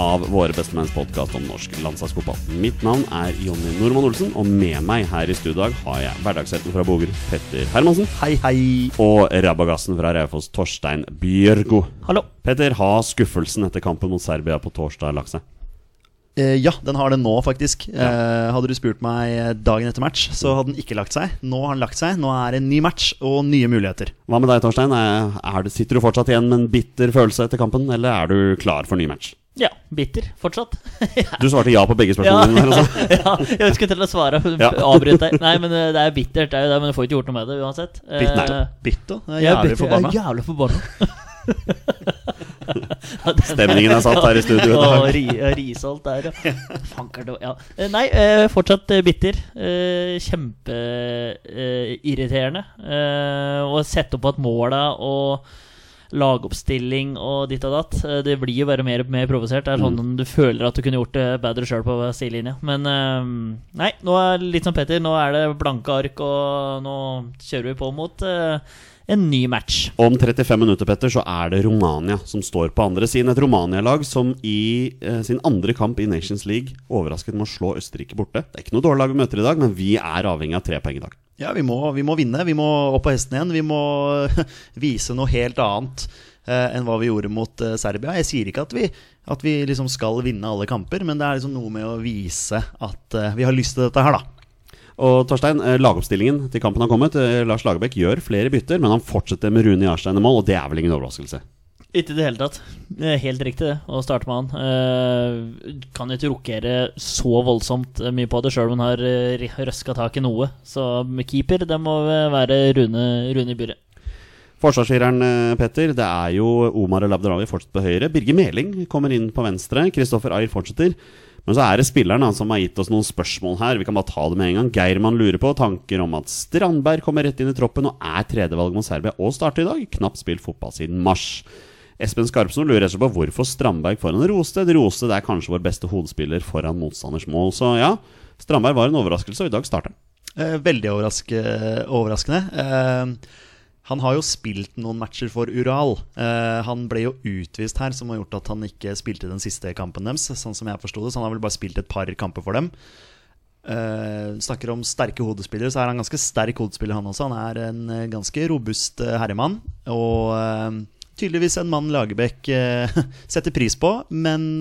av Våre bestemenns podkast om norsk landslagsfotball. Mitt navn er Jonny Normann Olsen, og med meg her i studiodag har jeg hverdagshelten fra Boger, Petter Hermansen, Hei, hei. og rabagassen fra Raufoss, Torstein Bjørgo. Hallo. Petter, har skuffelsen etter kampen mot Serbia på torsdag lagt seg? Eh, ja, den har det nå, faktisk. Eh, hadde du spurt meg dagen etter match, så hadde den ikke lagt seg. Nå har den lagt seg. Nå er det en ny match og nye muligheter. Hva med deg, Torstein? Er, er det, sitter du fortsatt igjen med en bitter følelse etter kampen, eller er du klar for ny match? Ja, bitter fortsatt. Du svarte ja på begge spørsmålene. Ja, ja, ja, jeg husker til å svare. Ja. Avbryt deg. Nei, men eh, det er bittert, det er jo det, men du får ikke gjort noe med det uansett. Eh, Bitter. Jeg er er jævlig bitter. forbanna. Jeg er jævlig forbanna. Stemningen er satt her i studio. i Å, dag. ri, Risholt der, ja. Ja. Eh, Nei, eh, fortsatt eh, bitter. Eh, Kjempeirriterende. Eh, å sette opp at måla og lagoppstilling og ditt og datt eh, Det blir jo bare mer mer provosert. Det er Mm. sånn du føler at du kunne gjort det bedre sjøl på sidelinja. Men eh, nei, nå er det litt som Petter. Nå er det blanke ark, og nå kjører vi på mot eh, en ny match. Om 35 minutter Petter, så er det Romania som står på andre siden. Et Romania-lag som i eh, sin andre kamp i Nations League overrasket med å slå Østerrike borte. Det er ikke noe dårlig lag vi møter i dag, men vi er avhengig av tre poeng i dag. Ja, vi må, vi må vinne. Vi må opp på hesten igjen. Vi må vise noe helt annet eh, enn hva vi gjorde mot eh, Serbia. Jeg sier ikke at vi, at vi liksom skal vinne alle kamper, men det er liksom noe med å vise at eh, vi har lyst til dette her, da. Og Torstein, eh, lagoppstillingen til kampen har kommet. Eh, Lars Lagerbäck gjør flere bytter, men han fortsetter med Rune Jarstein i mål, og det er vel ingen overraskelse. Ikke i det hele tatt. Det er helt riktig det, å starte med han. Eh, kan ikke rokere så voldsomt mye på det, sjøl om han har røska tak i noe. Så med keeper, det må være Rune, Rune i byret. Forsvarsfireren Petter, det er jo Omar El Abdelawi fortsatt på høyre. Birger Meling kommer inn på venstre. Kristoffer Ayer fortsetter. Men så er det spilleren da, som har gitt oss noen spørsmål her. Vi kan bare ta det med en gang. Geirmann lurer på tanker om at Strandberg kommer rett inn i troppen og er tredjevalg mot Serbia og starter i dag. Knapt spilt fotball siden mars. Espen Skarpsen lurer slett på hvorfor Strandberg foran Rosted. Rosted er kanskje vår beste hodespiller foran motstanders mål. Så ja, Strandberg var en overraskelse, og i dag starter han. Eh, veldig overraske, overraskende. Eh, han har jo spilt noen matcher for Ural. Uh, han ble jo utvist her, som har gjort at han ikke spilte den siste kampen deres. Sånn som jeg forsto det, så han har vel bare spilt et par kamper for dem. Uh, snakker om sterke hodespillere, så er han ganske sterk hodespiller, han også. Han er en eh, ganske robust herremann. Og uh, tydeligvis en mann Lagerbäck setter pris på. Men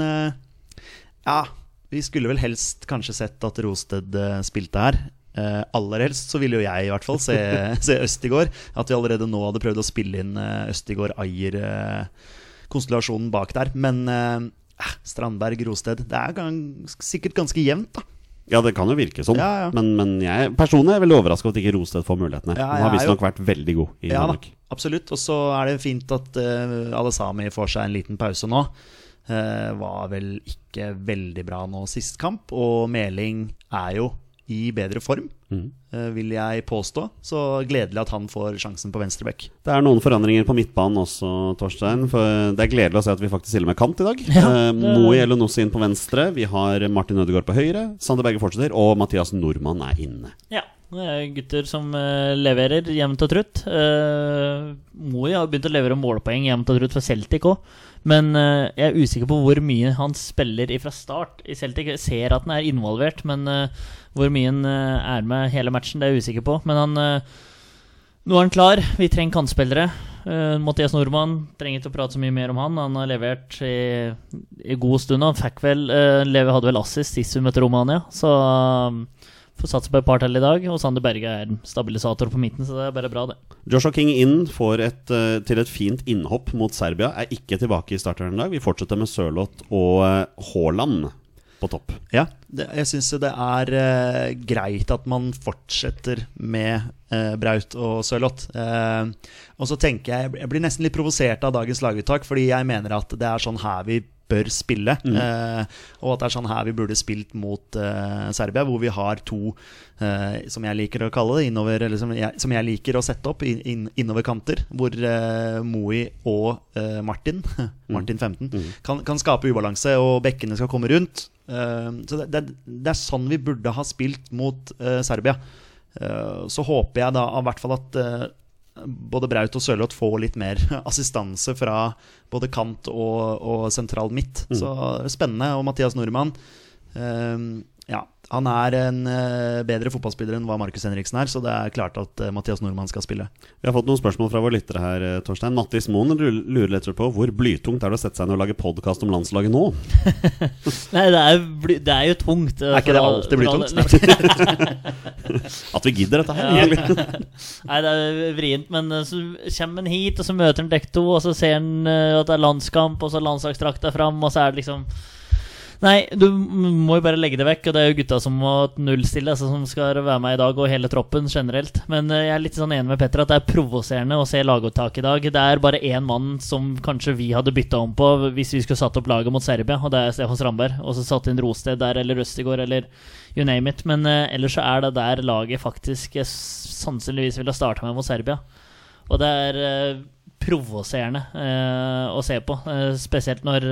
ja, vi skulle vel helst kanskje sett at Rosted spilte her. Eh, aller helst så ville jo jeg i hvert fall se, se Østigård. At vi allerede nå hadde prøvd å spille inn uh, Østigård-Ajer-konstellasjonen bak der. Men eh, Strandberg-Rosted Det er gans sikkert ganske jevnt, da. Ja, det kan jo virke sånn. Ja, ja. Men, men jeg personlig er veldig overraska over at ikke Rosted får mulighetene. Ja, Han har visstnok vært veldig god i Ja da, Danmark. absolutt. Og så er det fint at uh, Alesami får seg en liten pause nå. Eh, var vel ikke veldig bra nå sist kamp, og Meling er jo i bedre form, Mhm. eh, vil jeg påstå. Så gledelig at han får sjansen på venstreback. Det er noen forandringer på midtbanen også, Torstein. For det er gledelig å se at vi faktisk stiller med kant i dag. Ja, eh, det- Moi Elionossi inn på venstre. Vi har Martin Ødegaard på høyre. Sander Berge fortsetter, og Mathias Nordmann er inne. Ja. Er gutter som eh, leverer jevnt og trutt. Uh, Moi har begynt å levere målpoeng jevnt og trutt for Celtic òg. Men eh, jeg er usikker på hvor mye han spiller fra start i Celtic. Jeg ser at han er involvert, men hvor mye han er med hele matchen, det er jeg usikker på. Men han Nå er han klar. Vi trenger kantspillere. Uh, Mathias Nordmann trenger ikke å prate så mye mer om han. Han har levert i, i god stund. Han fikk vel uh, hadde vel assist sist vi møtte Romania, så um, Får satse på et par til i dag, og Sander Berge er stabilisator på midten, så det er bare bra, det. Joshua King inn får et, eh, til et fint innhopp mot Serbia. Er ikke tilbake i starteren i dag. Vi fortsetter med Sørloth og eh, Haaland på topp. Ja, det, jeg syns det er eh, greit at man fortsetter med eh, Braut og Sørloth. Eh, og så tenker jeg Jeg blir nesten litt provosert av dagens laguttak, fordi jeg mener at det er sånn her vi bør spille. Eh, og at det er sånn her vi burde spilt mot eh, Serbia, hvor vi har to, eh, som jeg liker å kalle det, innover, eller som jeg, som jeg liker å sette opp, in, in, innover kanter. Hvor eh, Moi og eh, Martin, Martin 15, kan, kan skape ubalanse, og bekkene skal komme rundt. Eh, så det, det, det er sånn vi burde ha spilt mot Serbia. Eh, så håper jeg da i hvert fall at både Braut og Sørloth får litt mer assistanse fra både kant og, og sentral midt. Så er spennende. Og Mathias Nordmann eh, ja, han er en eh, bedre fotballspiller enn hva Markus Henriksen er, så det er klart at eh, Mathias Nordmann skal spille. Vi har fått noen spørsmål fra våre lyttere her, eh, Torstein. Mattis Moen lurer litt på hvor blytungt er det å sette seg ned og lage podkast om landslaget nå? Nei, det er, bly- det er jo tungt. Er ikke det alltid blytungt? At vi gidder dette her, egentlig. Nei, det er vrient, men så kommer han hit, og så møter han dekk to, og så ser eh, at det er landskamp, og så er landslagsdrakta fram, og så er det liksom Nei, du må jo bare legge det vekk, og det er jo gutta som må nullstille, altså, som skal være med i dag, og hele troppen generelt. Men eh, jeg er litt sånn enig med Petter at det er provoserende å se laguttak i dag. Det er bare én mann som kanskje vi hadde bytta om på hvis vi skulle satt opp laget mot Serbia, og det er Stefan Strandberg. Og så satt inn Rosted der, eller Røstigård, eller you name it. Men uh, ellers så er det der laget faktisk sannsynligvis ville starta med mot Serbia. Og det er uh, provoserende uh, å se på, spesielt når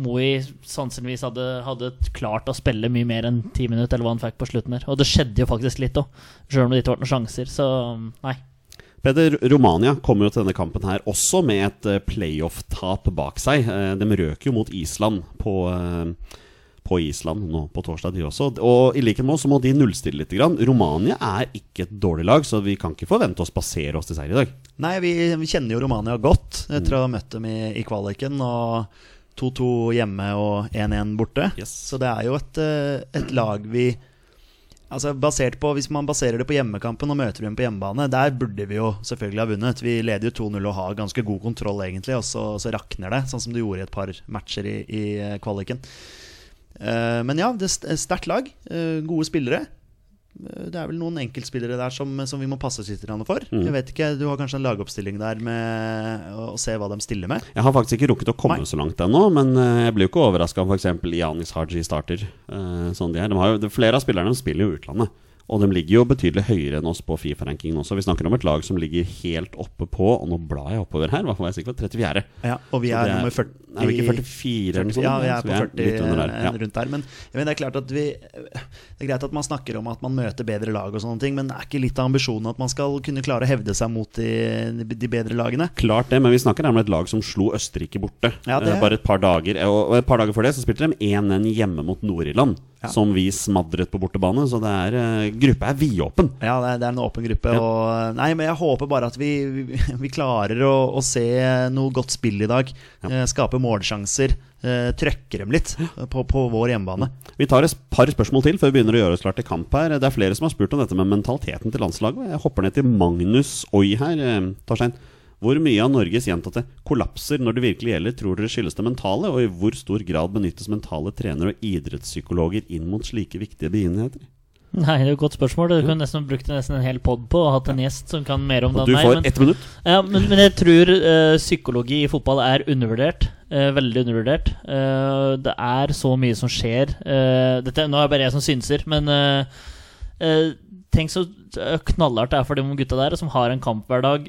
Moi sannsynligvis hadde, hadde klart å spille mye mer enn ti minutter, eller hva han fikk på slutten der. Og det skjedde jo faktisk litt òg, sjøl om det ikke ble noen sjanser. Så nei. Peder, Romania kommer jo til denne kampen her også med et eh, playoff-tap bak seg. Eh, De røk jo mot Island på, eh, på Island nå på torsdag, de også. Og i likhet med oss så må de nullstille litt. Grann. Romania er ikke et dårlig lag, så vi kan ikke forvente å spasere oss til seier i dag. Nei, vi, vi kjenner jo Romania godt etter å ha møtt dem i, i kvaliken. Og 2-2 hjemme og 1-1 borte. Yes. Så det er jo et, eh, et lag vi Altså basert på, Hvis man baserer det på hjemmekampen og møter dem på hjemmebane, der burde vi jo selvfølgelig ha vunnet. Vi leder jo 2-0 og har ganske god kontroll, egentlig, og så, så rakner det. Sånn som du gjorde i et par matcher i, i eh, kvaliken. Eh, men ja, det er sterkt lag. gode spillere. Det er vel noen enkeltspillere der som, som vi må passe litt for. for. Jeg vet ikke, Du har kanskje en lagoppstilling der med å, å se hva de stiller med? Jeg har faktisk ikke rukket å komme Nei. så langt ennå, men eh, jeg blir jo ikke overraska om f.eks. Janis Haji starter. eh, sånn de er. De har jo, flere av spillerne spiller jo utlandet. Og de ligger jo betydelig høyere enn oss på Fifa-rankingen også. Vi snakker om et lag som ligger helt oppe på Og nå blar jeg oppover her, hva får jeg sikkert på 34. Ja, og vi er, er- nummer 40 Er vi ikke 44 eller noe sånt? Ja, vi er på 40 er under der. eh, Ja. rundt der. Men mener, det er klart at vi Det er greit at man snakker om at man møter bedre lag, og sånne ting men det er ikke litt av ambisjonen at man skal kunne klare å hevde seg mot de, de bedre lagene? Klart det, men vi snakker om et lag som slo Østerrike borte. Ja, det- Eh, Bare et par dager Og og et par dager før det så spilte de 1-1 hjemme mot Nord-Irland. Ja. Som vi smadret på bortebane. Så det er eh, gruppa er vidåpen. Ja, det er, det er en åpen gruppe. Ja. Og, nei, men jeg håper bare at vi, vi, vi klarer å, å se noe godt spill i dag. Ja. skape målsjanser. Trøkker trøkke dem litt på, på vår hjemmebane. Vi tar et par spørsmål til før vi begynner å gjøre oss klar til kamp her. Det er flere som har spurt om dette med mentaliteten til landslaget. Jeg hopper ned til Magnus Oi her. eh, Torstein, hvor mye av Norges gjentatte kollapser når det virkelig gjelder, tror dere skyldes det mentale, og i hvor stor grad benyttes mentale trenere og idrettspsykologer inn mot slike viktige begivenheter? Nei, det er et godt spørsmål. Du kunne nesten brukt nesten en hel pod på og hatt en gjest som kan mer om det du enn meg. får men- ett minutt. Ja, men, men jeg tror uh, psykologi i fotball er undervurdert. Uh, veldig undervurdert. Uh, det er så mye som skjer. Dette, nå er det bare jeg som synser, men Tenk så knallhardt det er for de gutta der som har en kamp hver dag.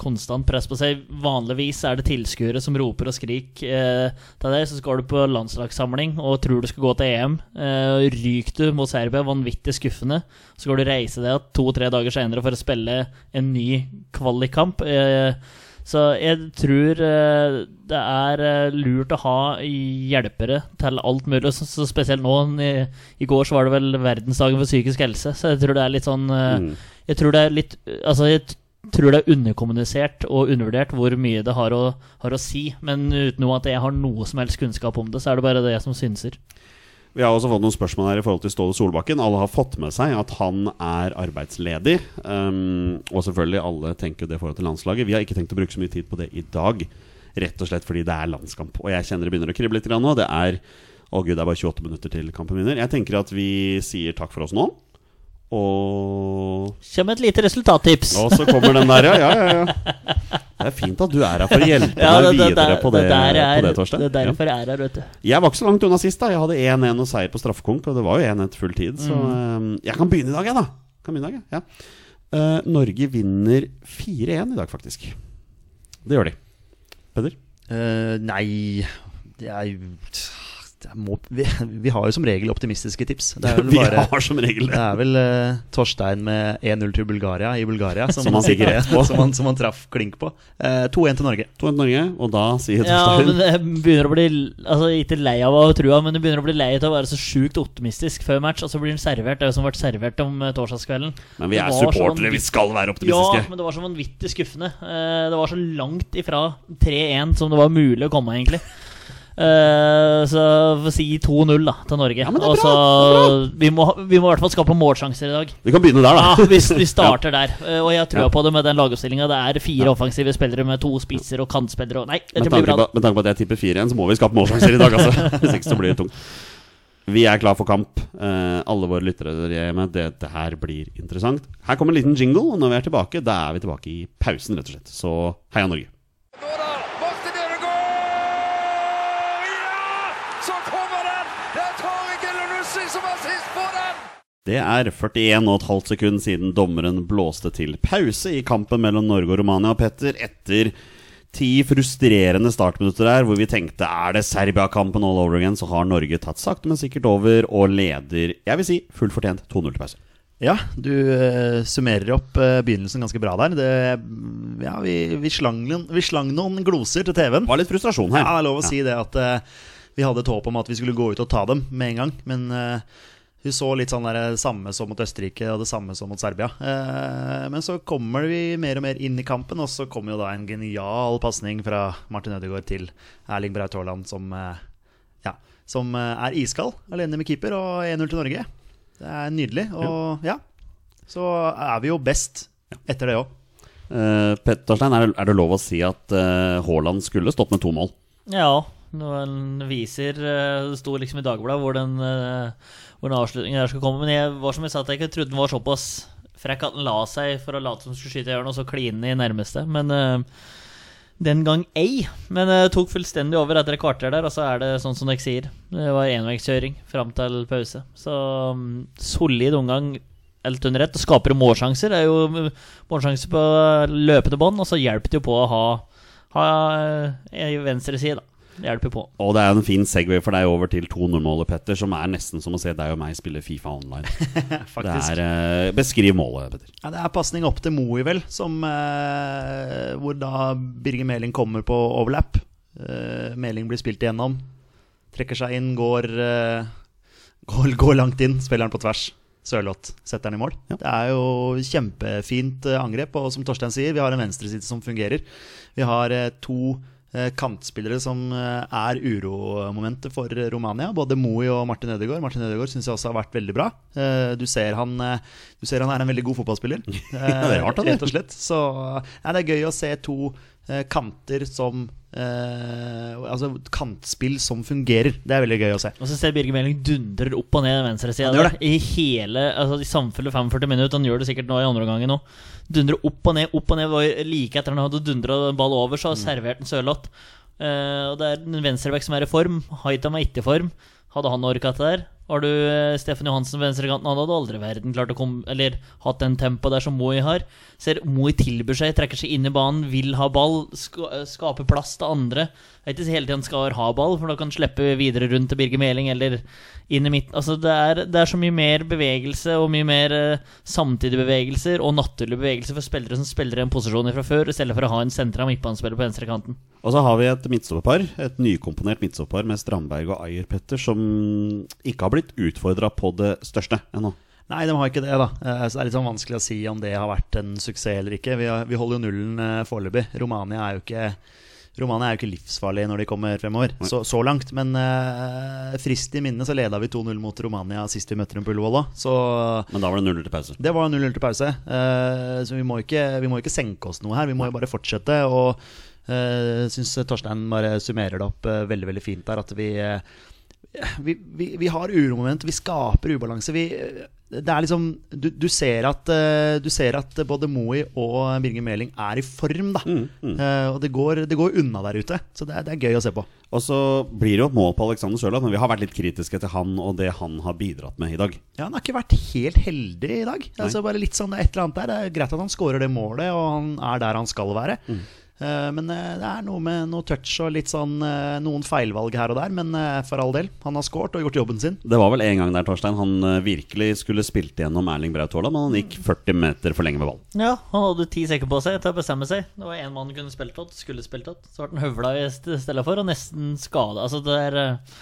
Konstant press på seg. Vanligvis er det tilskuere som roper og skriker eh, til deg. Så skal du på landslagssamling og tror du skal gå til EM. Eh, ryker du mot Serbia, vanvittig skuffende. Så skal du reise deg to-tre dager senere for å spille en ny kvalikkamp. Eh, så jeg tror eh, det er eh, lurt å ha hjelpere til alt mulig. Så, så spesielt nå. I, går så var det vel verdensdagen for psykisk helse, så jeg tror det er litt sånn eh, Mm. Jeg tror det er litt Altså, jeg tror det er underkommunisert og undervurdert hvor mye det har å, har å si. Men uten at jeg har noe som helst kunnskap om det, så er det bare det som synser. Vi har også fått noen spørsmål her i forhold til Ståle Solbakken. Alle har fått med seg at han er arbeidsledig. Um, og selvfølgelig, alle tenker det i forhold til landslaget. Vi har ikke tenkt å bruke så mye tid på det i dag. Rett og slett fordi det er landskamp. Og jeg kjenner det begynner å krible litt grann nå. Det er Å gud, det er bare 28 minutter til kampen begynner. Jeg tenker at vi sier takk for oss nå. Og Kjem et lite resultattips. Og så kommer den der, ja. ja, ja, ja. Det er fint at du er her for å hjelpe Ja, meg det, det, det, på det, der er, på det Torstein. det er derfor jeg er her, vet du. Jeg var ikke så langt unna sist. da Jeg hadde 1-1 og seier på straffekonk, og det var jo 1-1 full tid. Så mm. jeg kan begynne i dag, jeg, da. Kan begynne i dag, ja. Uh, Norge vinner 4-1 i dag, faktisk. Det gjør de. Peder? Uh, nei det er jo det må, vi, vi har jo som regel optimistiske tips. Det er vel Vi har som regel Det det. er vel uh, Torstein med 1-0 til Bulgaria i Bulgaria som, Som han som, han, som han traff klink på. Uh, 2-1 til Norge. 2-1 til Norge, og da sier Ja, Torstein men jeg begynner å bli Altså Ikke lei av å trua, men jeg begynner å bli lei av å være så sjukt optimistisk før match, og så blir den servert. Det er jo som ble servert om eh, torsdagskvelden. Men vi er supportere, vi skal være optimistiske. Ja, men det var så vanvittig skuffende. Uh, det var så langt ifra 3-1 som det var mulig å komme, egentlig. Eh, så får si 2-0 da til Norge. Ja, Og så- vi, må, vi må i hvert fall skape målsjanser i dag. Vi kan begynne der, da. Ja, da. vi, vi starter der. Eh, og jeg tror Ja. på det med den lagoppstillinga. Det er fire offensive spillere med to spisser og kantspillere. Og nei, Med dette blir tanke, bra. på, med tanke på at jeg tipper 4-1, så må vi skape målsjanser i dag, altså. Hvis ikke så blir det tungt. Vi er klar for kamp. Eh, alle våre lyttere der hjemme, dette her blir interessant. Her kommer en liten jingle, og når vi er tilbake, da er vi tilbake i pausen, rett og slett. Så heia Norge. Nådal, Martin Ødegaard! Ja! Så kommer den! Det er Tariq Elunussi som har sist på den! Det er 41,5 sekunder siden dommeren blåste til pause i kampen mellom Norge og Romania. Og Petter, etter ti frustrerende startminutter der, hvor vi tenkte er det Serbia-kampen all over again, så har Norge tatt sakte, men sikkert over og leder, jeg vil si, fullt fortjent 2-0 til pause. Ja, du uh, summerer opp uh, begynnelsen ganske bra der. Det, ja, vi, vi, slang, vi slang noen gloser til TV-en. Det var litt frustrasjon her. Ja, det er lov å si det at uh, vi hadde et håp om at vi skulle gå ut og ta dem med en gang. Men uh, hun så litt sånn det samme som mot Østerrike og det samme som mot Serbia. Eh, men så kommer vi mer og mer inn i kampen, og så kommer jo da en genial pasning fra Martin Ødegaard til Erling Braut Haaland, som, eh, ja, som eh, er iskald, alene med keeper, og 1-0 til Norge. Det er nydelig. Og ja, så er vi jo best etter det òg. Uh, Petterstein, er, det- er det lov å si at eh, Haaland skulle stått med to mål? Ja, noen viser Det sto liksom i Dagbladet hvor den, eh, hvor den avslutningen der skal komme. Men jeg var som jeg sa, at jeg ikke trodde den var såpass frekk at den la seg for å late som skulle skyte i hjørnet, og så kline i nærmeste. Men uh, den gang ei. Men det tok fullstendig over etter et kvarter der, og så er det sånn som dere sier. Det var enveiskjøring fram til pause. Så um, solid omgang helt under. Og skaper målsjanser. Det er jo uh, målsjanser på løpende bånd, og så hjelper det jo på å ha, ha ei venstre side, da. Hjelper på. Og det er en fin segway for deg over til 2-0-målet, Petter, som er nesten som å se deg og meg spille Fifa online. Det er, eh, beskriv målet, Petter. Ja, det er pasning opp til Moe, vel, som, eh, hvor da Birger Meling kommer på overlap. Eh, Meling blir spilt igjennom, trekker seg inn, går, eh, går, går langt inn, spiller den på tvers. Sørloth setter den i mål. Det er jo kjempefint eh, angrep, og som Torstein sier, vi har en venstreside som fungerer. Vi har eh, to kantspillere som eh, er uromomentet for Romania. Både Moi og Martin Ødegaard. Martin Ødegaard syns jeg også har vært veldig bra. Eh, Du ser han, eh, du ser han er en veldig god fotballspiller. Ja, det er rart. Rett og slett. Så ja, det er gøy å se to eh, kanter som eh, Altså kantspill som fungerer. Det er veldig gøy å se. Og så ser Birger Meling dundrer opp og ned venstresida ja. I hele Altså i samfulle 45 minutter. Han gjør det sikkert nå i andre omgang òg. Dundrer opp og ned, opp og ned. Like etter han hadde dundra ball over, så har servert en Sørloth. Uh, og det er en venstreback som er i form. Haitam er ikke i form. Hadde han orka det der? Har du uh, Stefan Johansen på venstrekanten? Han hadde aldri verden klart å komme Eller hatt den tempoet der som Moi har. Ser Moi tilbyr seg, trekker seg inn i banen, vil ha ball, sk skaper plass til andre. Det vet ikke hele tiden skal ha ball, for da kan han slippe videre rundt til Birger Meling eller inn i midten. Altså det er, det er så mye mer bevegelse og mye mer uh, samtidige bevegelser og naturlige bevegelser for spillere som spiller i en posisjon fra før, i stedet for å ha en sentra midtbanespiller på venstre kanten. Og så har vi et midtstopperpar, et nykomponert midtstopperpar med Strandberg og Ayer Petter, som ikke har blitt utfordra på det største ennå. Nei, de har ikke det, da. Eh, Så det er litt sånn vanskelig å si om det har vært en suksess eller ikke. Vi, har, vi holder jo nullen eh, foreløpig. Romania er jo ikke Romania er jo ikke livsfarlig når de kommer fremover, så, så langt. Men uh, frist i minne så leda vi 2-0 mot Romania sist vi møtte dem på Ullevål òg. Men da var det 0-0 til pause. det var 0-0 til pause. Uh, så vi må, ikke, vi må ikke senke oss noe her. Vi må jo bare fortsette. Og uh, syns Torstein bare summerer det opp uh, veldig veldig fint der. At vi, vi, vi, vi har uromoment. Vi skaper ubalanse. Vi, det er liksom du, du, ser at, eh, du ser at både Moey og Birger Meling er i form, da. Eh, og det går, det går unna der ute. Så det er, det er gøy å se på. Og så blir det jo et mål på Alexander Sørloth, men vi har vært litt kritiske til han og det han har bidratt med i dag. Ja, Han har ikke vært helt heldig i dag. Altså bare litt sånn, Det er et eller annet der. Det er greit at han skårer det målet, og han er der han skal være. Eh, men eh, det er noe med noe touch og litt sånn eh, noen feilvalg her og der. Men eh, for all del, han har skåret og gjort jobben sin. Det var vel en gang der Torstein han eh, virkelig skulle spilt gjennom Erling Braut Haaland, men han gikk 40 meter for lenge med ball. Ja, han hadde ti sekker på seg til å bestemme seg. Det var én mann kunne spilt åt, skulle spilt åt. Så ble han høvla i stedet for, og nesten skada. Altså, det er eh,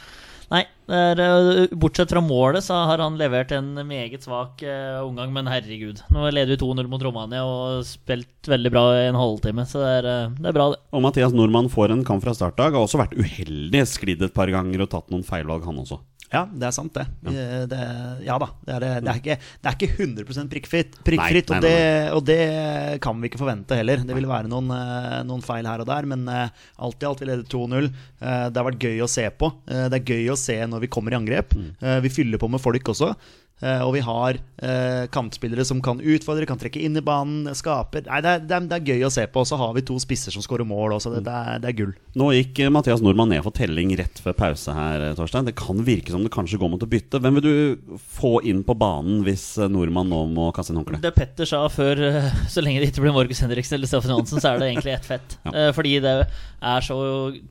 Nei, er, eh, bortsett fra målet så har han levert en meget svak uh, omgang, men herregud. Nå leder vi 2-0 mot Romania og spilt veldig bra i en halvtime, så det er, eh, det er bra, det. Og Mathias Nordmann får en kamp fra startdag, har også vært uheldig, sklidd et par ganger og tatt noen feilvalg, han også. Ja, det er sant, det. Ja, det ja da. Det er, det er, ikke, det er ikke 100 prikkfritt, prikkfritt Nei, nei, og, det, og det kan vi ikke forvente heller. Det vil være noen, eh, noen feil her og der, men eh, alt i alt vi leder 2-0. Eh, Det har vært gøy å se på. Eh, Det er gøy å se når vi kommer i angrep. Eh, Vi fyller på med folk også. Eh, Og vi har eh, kantspillere som kan utfordre, kan trekke inn i banen, skaper Nei, det er, det er, det er gøy å se på. Og så har vi to spisser som skårer mål også. Det, det, er, det er gull. Nå gikk eh, Mathias Nordmann ned for telling rett før pause her, Torstein. Det kan virke som det kanskje går mot å bytte. Hvem vil du få inn på banen hvis Nordmann nå må kaste inn håndkleet? Det Petter sa før, så lenge det ikke blir Markus Henriksen eller Steffen Johansen, så er det egentlig ett fett. Ja. Fordi det er så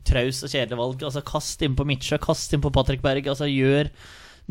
traust og kjedelig valg. Altså Kast inn på Midtsjø, kast inn på Patrick Berg. Altså Gjør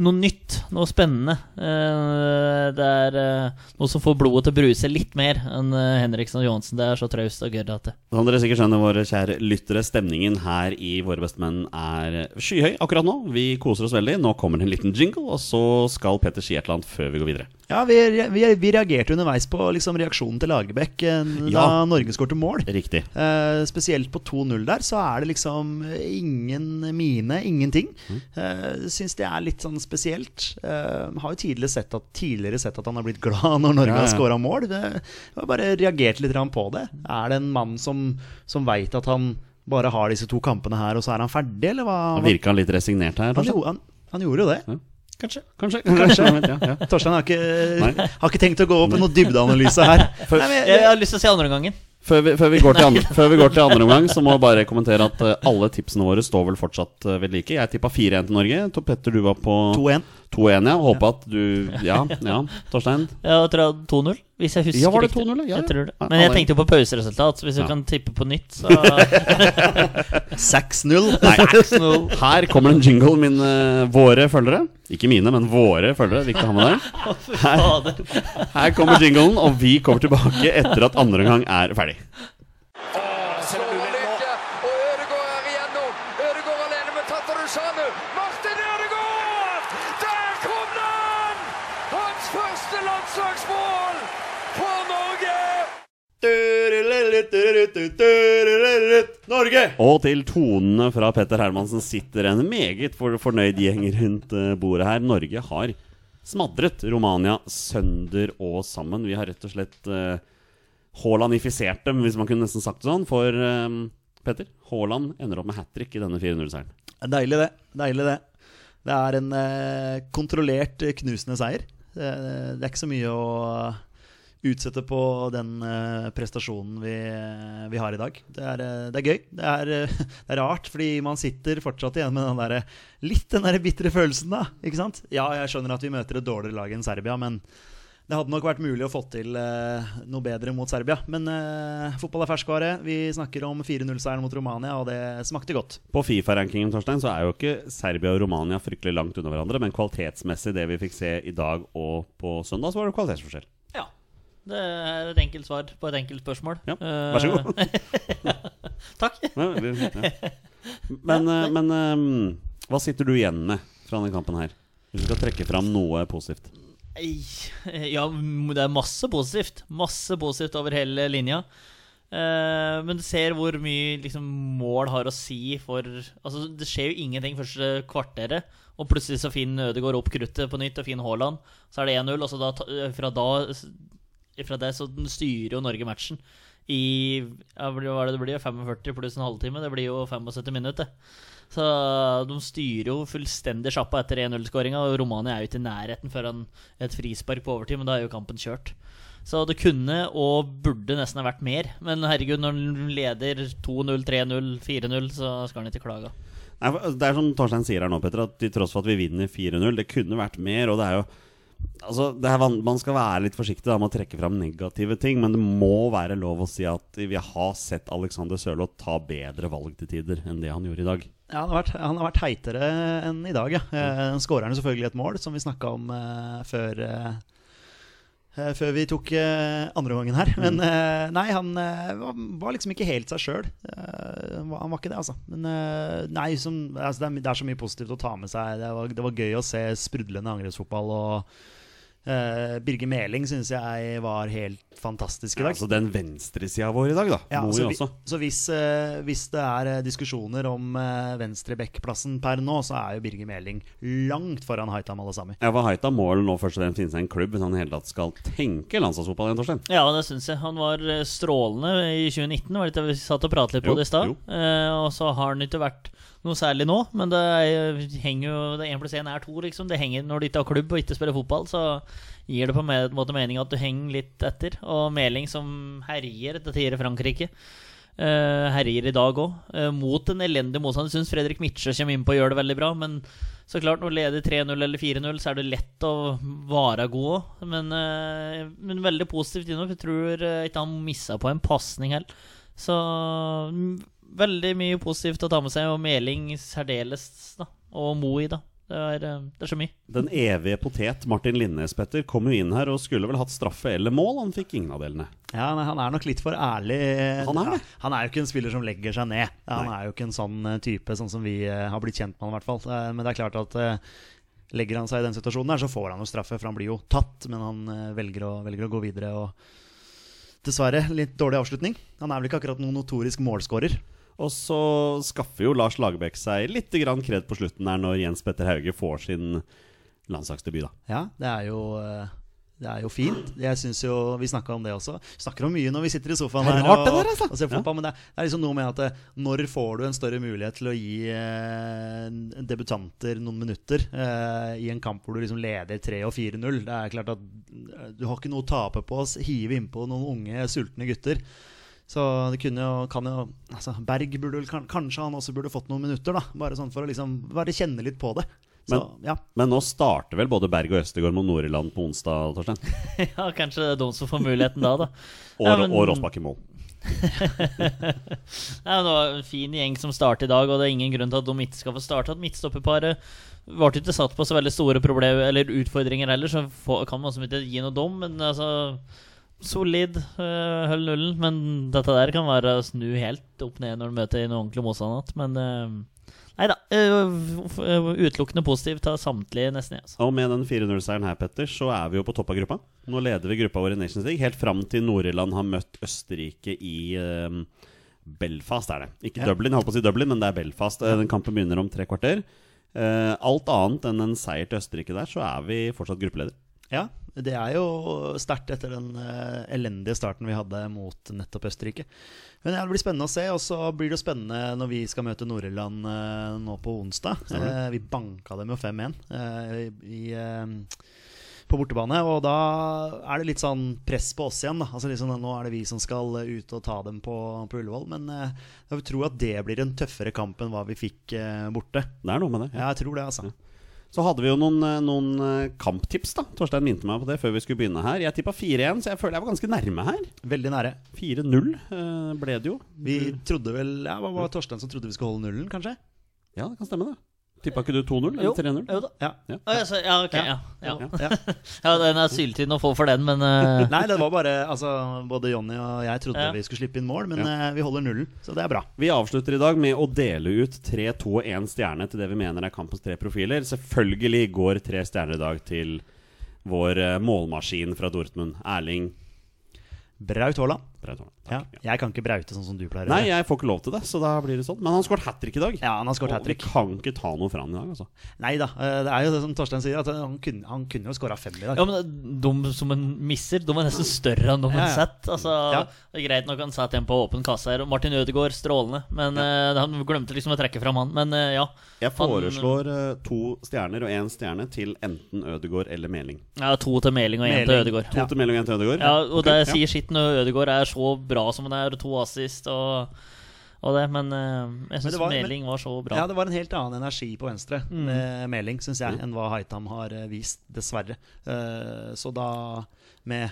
noe nytt, noe spennende. Eh, Det er eh, noe som får blodet til å bruse litt mer enn eh, Henriksen og Johansen. Det er så traust og gørr at det Som dere sikkert skjønner, våre kjære lyttere, stemningen her i Våre bestemenn er skyhøy akkurat nå. Vi koser oss veldig. Nå kommer det en liten jingle, og så skal Petter si et eller annet før vi går videre. Ja, vi, vi, vi reagerte underveis på liksom, reaksjonen til Lagerbäck eh, da Ja. Norge skårte mål. Riktig. Eh, spesielt på 2-0 der, så er det liksom ingen mine, ingenting. Uh, Syns det er litt sånn spesielt. Eh, har jo tidligere sett, at, tidligere sett at han har blitt glad når Norge Ja, ja. har skåra mål. Det, jeg har bare reagert litt på det. Er det en mann som, som veit at han bare har disse to kampene her, og så er han ferdig, eller hva? Han virka litt resignert her. han, han, han gjorde jo det. Ja. Kanskje. Kanskje. Kanskje. ja, ja. Torstein har ikke, har ikke tenkt å gå opp med noen dybdeanalyse her. Nei, men jeg- Jeg har lyst til å se andre omgangen. Før vi, før, vi andre, før vi går til andre omgang, så må jeg bare kommentere at eh, alle tipsene våre står vel fortsatt uh, ved like. Jeg tippa 4-1 til Norge. Tor Petter, du var på 2-1. 2-1, ja. Håper at du Ja, ja. Torstein? Jeg tror jeg 2-0, hvis jeg husker Ja, var det riktig. 2-0, ja? Jeg tror det. Men jeg tenkte jo på pauseresultat, så hvis du Ja. kan tippe på nytt, så 6-0. Nei, her kommer en jingle, mine våre følgere. Ikke mine, men våre følgere. Viktig å ha med deg. Her, Her kommer jinglen, og vi kommer tilbake etter at andre omgang er ferdig. Lykke, og Ødegaard er igjennom. Ødegaard alene med Tatarusanu. Martin Ødegaard! Der kom den! Hans første landslagsmål for Norge! Norge! Og til tonene fra Petter Hermansen sitter en meget for fornøyd gjeng rundt eh, bordet her. Norge har smadret Romania sønder og sammen. Vi har rett og slett uh, Haaland-ifisert dem, hvis man kunne nesten sagt det sånn. For eh, Petter, Haaland ender opp med hat trick i denne 400-seieren. Deilig, det. Deilig det. Det er en eh, kontrollert, eh, knusende seier. Det, det er ikke så mye å utsette på den eh, prestasjonen vi, vi har i dag. Det er, eh, det er gøy. Det er, eh, det er rart, fordi man sitter fortsatt igjen med den der, litt den der bitre følelsen, da. Ikke sant? Ja, jeg skjønner at vi møter et dårligere lag enn Serbia, men det hadde nok vært mulig å få til eh, noe bedre mot Serbia. Men eh, fotball er ferskvare. Vi snakker om 4-0-seieren mot Romania, og det smakte godt. På Fifa-rankingen Torstein, så er jo ikke Serbia og Romania fryktelig langt unna hverandre, men kvalitetsmessig, det vi fikk se i dag og på søndag, så var det kvalitetsforskjell. Ja. Det er et enkelt svar på et enkelt spørsmål. Ja, vær så god. Eh, Takk. Men, eh, men eh, hva sitter du igjen med fra denne kampen her? Hvis du skal trekke fram noe positivt. Ja, det er masse positivt. Masse positivt over hele linja. Eh, men du ser hvor mye liksom, mål har å si for Altså, Det skjer jo ingenting første kvarteret, og plutselig så finner Ødegaard opp kruttet på nytt og finner Haaland. Så er det 1-0, og så da, fra, da, fra det så den styrer jo Norge matchen i ja, hva er det det blir? 45 pluss en halvtime? Det blir jo 75 minutter. Så de styrer jo fullstendig sjappa etter 1-0-skåringa, og Romania er jo ikke i nærheten før han et frispark på overtid, men da er jo kampen kjørt. Så det kunne og burde nesten ha vært mer. Men herregud, når han leder 2-0, 3-0, 4-0, så skal han ikke klage. Nei, Det er som Torstein sier her nå, Petter, at til tross for at vi vinner 4-0, det kunne vært mer. Og det er jo Altså, det van- Man skal være litt forsiktig da, med å trekke fram negative ting, men det må være lov å si at vi har sett Alexander Sørloth ta bedre valg til tider enn det han gjorde i dag. Ja, han har vært, han har vært heitere enn i dag, ja. Eh, Skårer han selvfølgelig et mål, som vi snakka om eh, før eh, eh, Før vi tok eh, andre gangen her. Men eh, nei, han var, liksom ikke helt seg sjøl. han var ikke det, altså. Men nei, som, altså det, er, det er så mye positivt å ta med seg. Det var, det var gøy å se sprudlende angrepsfotball. Og eh, Birger Meling syns jeg var helt fantastisk i dag. Altså den venstresida vår i dag, da. Ja, så, vi, også. så hvis, uh, hvis det er eh, diskusjoner om uh, venstrebackplassen per nå, så er jo Birger Meling langt foran Haitam Alasami. Ja, for Haitam må nå først og fremst finne seg en klubb hvis han i hele tatt skal tenke landslagsfotball igjen, Torstein. Ja, det syns jeg. Han var strålende i 2019. Var det det vi satt og pratet litt på Jo, det i stad? Eh, og så har han ikke vært noe særlig nå, men det er, henger jo det 1 pluss 1 er 2, liksom. Det henger Når du ikke har klubb og ikke spiller fotball, så gir det på en måte mening at du henger litt etter. Og Meling som herjer til tider i Frankrike. Uh, herjer i dag òg. mot en elendig motstand. Jeg Syns Fredrik Mitsjø kommer inn på å gjøre det veldig bra. Men så klart, når du leder 3-0 eller 4-0, så er det lett å være god òg. Men, uh, men veldig positivt innom. Jeg tror eh, ikke han missa på en pasning heller. Så mm, veldig mye positivt å ta med seg. Og Meling særdeles, da. Og Moi, da. Det er, eh, det er så mye. Den evige potet Martin Linnes, Petter, kom jo inn her og skulle vel hatt straffe eller mål. Han fikk ingen av delene. Ja, nei, Han er nok litt for ærlig. Han er det. Ja, han er jo ikke en spiller som legger seg ned. Han Nei. er jo ikke en sånn eh, type, sånn som vi eh, har blitt kjent med han i hvert fall. Men det er klart at legger han seg i den situasjonen her, så får han jo straffe, for han blir jo tatt. Men han velger å, velger å gå videre. og Dessverre litt dårlig avslutning. Han er vel ikke akkurat noen notorisk målskårer. Og så skaffer jo Lars Lagerbäck seg litt kred på slutten der når Jens Petter Hauge får sin landslagsdebut. da Ja, det er jo eh, det er jo fint. Jeg synes jo, Vi snakka om det også. Vi snakker om mye når vi sitter i sofaen er her rart det og, der, altså. og ser fotball. Men det er, det er liksom noe med at eh, når får du en større mulighet til å gi eh, debutanter noen minutter eh, i en kamp hvor du liksom leder 3 og 4-0? Det er klart at eh, du har ikke noe å tape på å hive innpå noen unge, sultne gutter. Så det kunne jo, kan jo altså Berg burde vel Kanskje han også burde fått noen minutter, da. Bare sånn for å liksom bare kjenne litt på det. Så ja. Men nå starter vel både Berg og Østegård mot Nord-Irland på onsdag, Torstein. ja, kanskje det er de som får muligheten da, da. Og, Ja, men- og Rossbakk i mål. Nei, men det var en fin gjeng som startet i dag, og det er ingen grunn til at de ikke skal få starte. At midtstopperparet ble ikke satt på så veldig store problemer eller utfordringer heller, så kan man også ikke gi noe dom, men altså Solid, uh, hold nullen. Men dette der kan være å snu helt opp ned når du møter en ordentlig motstander igjen. Men uh, nei da. Uh, utelukkende positivt av samtlige, nesten. Altså. Og med den 4-0-seieren her, Petter, så er vi jo på topp av gruppa. Nå leder vi gruppa vår i Nations League, helt fram til Nord-Irland har møtt Østerrike i eh, Belfast, er det. Ikke Ja. Dublin, jeg holdt på å si Dublin, men det er Belfast. Eh, Den kampen begynner om tre kvarter. Eh, alt annet enn en seier til Østerrike der, så er vi fortsatt gruppeleder. Ja, det er jo sterkt etter den eh, elendige starten vi hadde mot nettopp Østerrike. Men ja, Det blir spennende å se, og så blir det spennende når vi skal møte Nord-Irland eh, nå på onsdag. Eh, vi banka dem jo 5-1 eh, i, eh, på bortebane, og da er det litt sånn press på oss igjen. Altså liksom Nå er det vi som skal ut og ta dem på, på Ullevål. Men jeg tror at det blir en tøffere kamp enn hva vi fikk borte. Det er noe med det. Ja, jeg tror det, altså. Så hadde vi jo noen, eh, noen eh, kamptips, da. Torstein minte meg på det før vi skulle begynne her. Jeg tippa 4-1, så jeg føler jeg var ganske nærme her. Veldig nære. 4-0 eh, ble det jo. Vi trodde vel Ja, var Torstein som trodde vi skulle holde nullen, kanskje? Ja, det kan stemme, det. Tippa ikke du 2-0 eller 3-0? jo da. Ja. Ja. Å, ja, ja, ok, ja. Ja. Ja, ja. ja den er syltynn å få for den, men uh... Nei, det var bare Altså, både Jonny og jeg trodde Ja. vi skulle slippe inn mål, men uh, vi holder nullen, så det er bra. Vi avslutter i dag med å dele ut 3, 2 og 1 stjerne til det vi mener er kampens tre profiler. Selvfølgelig går tre stjerner i dag til vår eh, målmaskin fra Dortmund, Erling. Braut Haaland. Braut Haaland. Ja, jeg kan ikke braute sånn som du pleier Nei, jeg får ikke lov til det, så da blir det sånn. Men han skåret hat trick i dag. Ja, han har skåret Og hat trick. Vi kan ikke ta noe fra han i dag, altså. Nei da, eh, det er jo det som Torstein sier, at han kunne, han kunne jo skåra fem i dag. Ja, men De som en misser, de er nesten større enn de Ja, har ja. sett. Altså, Ja. Det er Greit nok han satt en på åpen kasse her. Og Martin Ødegaard, strålende. Men ja. han glemte liksom å trekke fram han. Men eh, ja. Jeg foreslår han, to stjerner og én stjerne til enten Ødegaard eller Meling. ja To til Meling og én til. Ødegaard. To Ja. til Meling og én til Ødegaard? Ja, og okay, det ja. sier sitt når Ødegaard er så bra som han er, og to assist og, og det. Men eh, jeg syns Meling var så bra. Ja, det var en helt annen energi på venstre Mm. med Meling, syns jeg, enn hva Haitam har eh, vist, dessverre. Eh, Så da, med,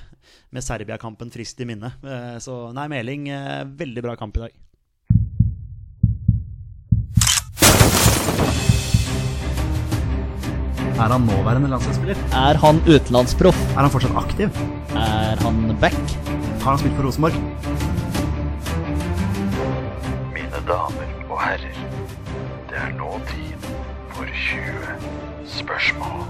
med Serbia-kampen frist i minne eh, Så nei, Meling, eh, veldig bra kamp i dag. Er han nåværende landslagsspiller? Er han utenlandsproff? Er han fortsatt aktiv? Er han back? Har han spilt for Rosenborg? Mine damer og herrer, det er nå tid for 20 spørsmål.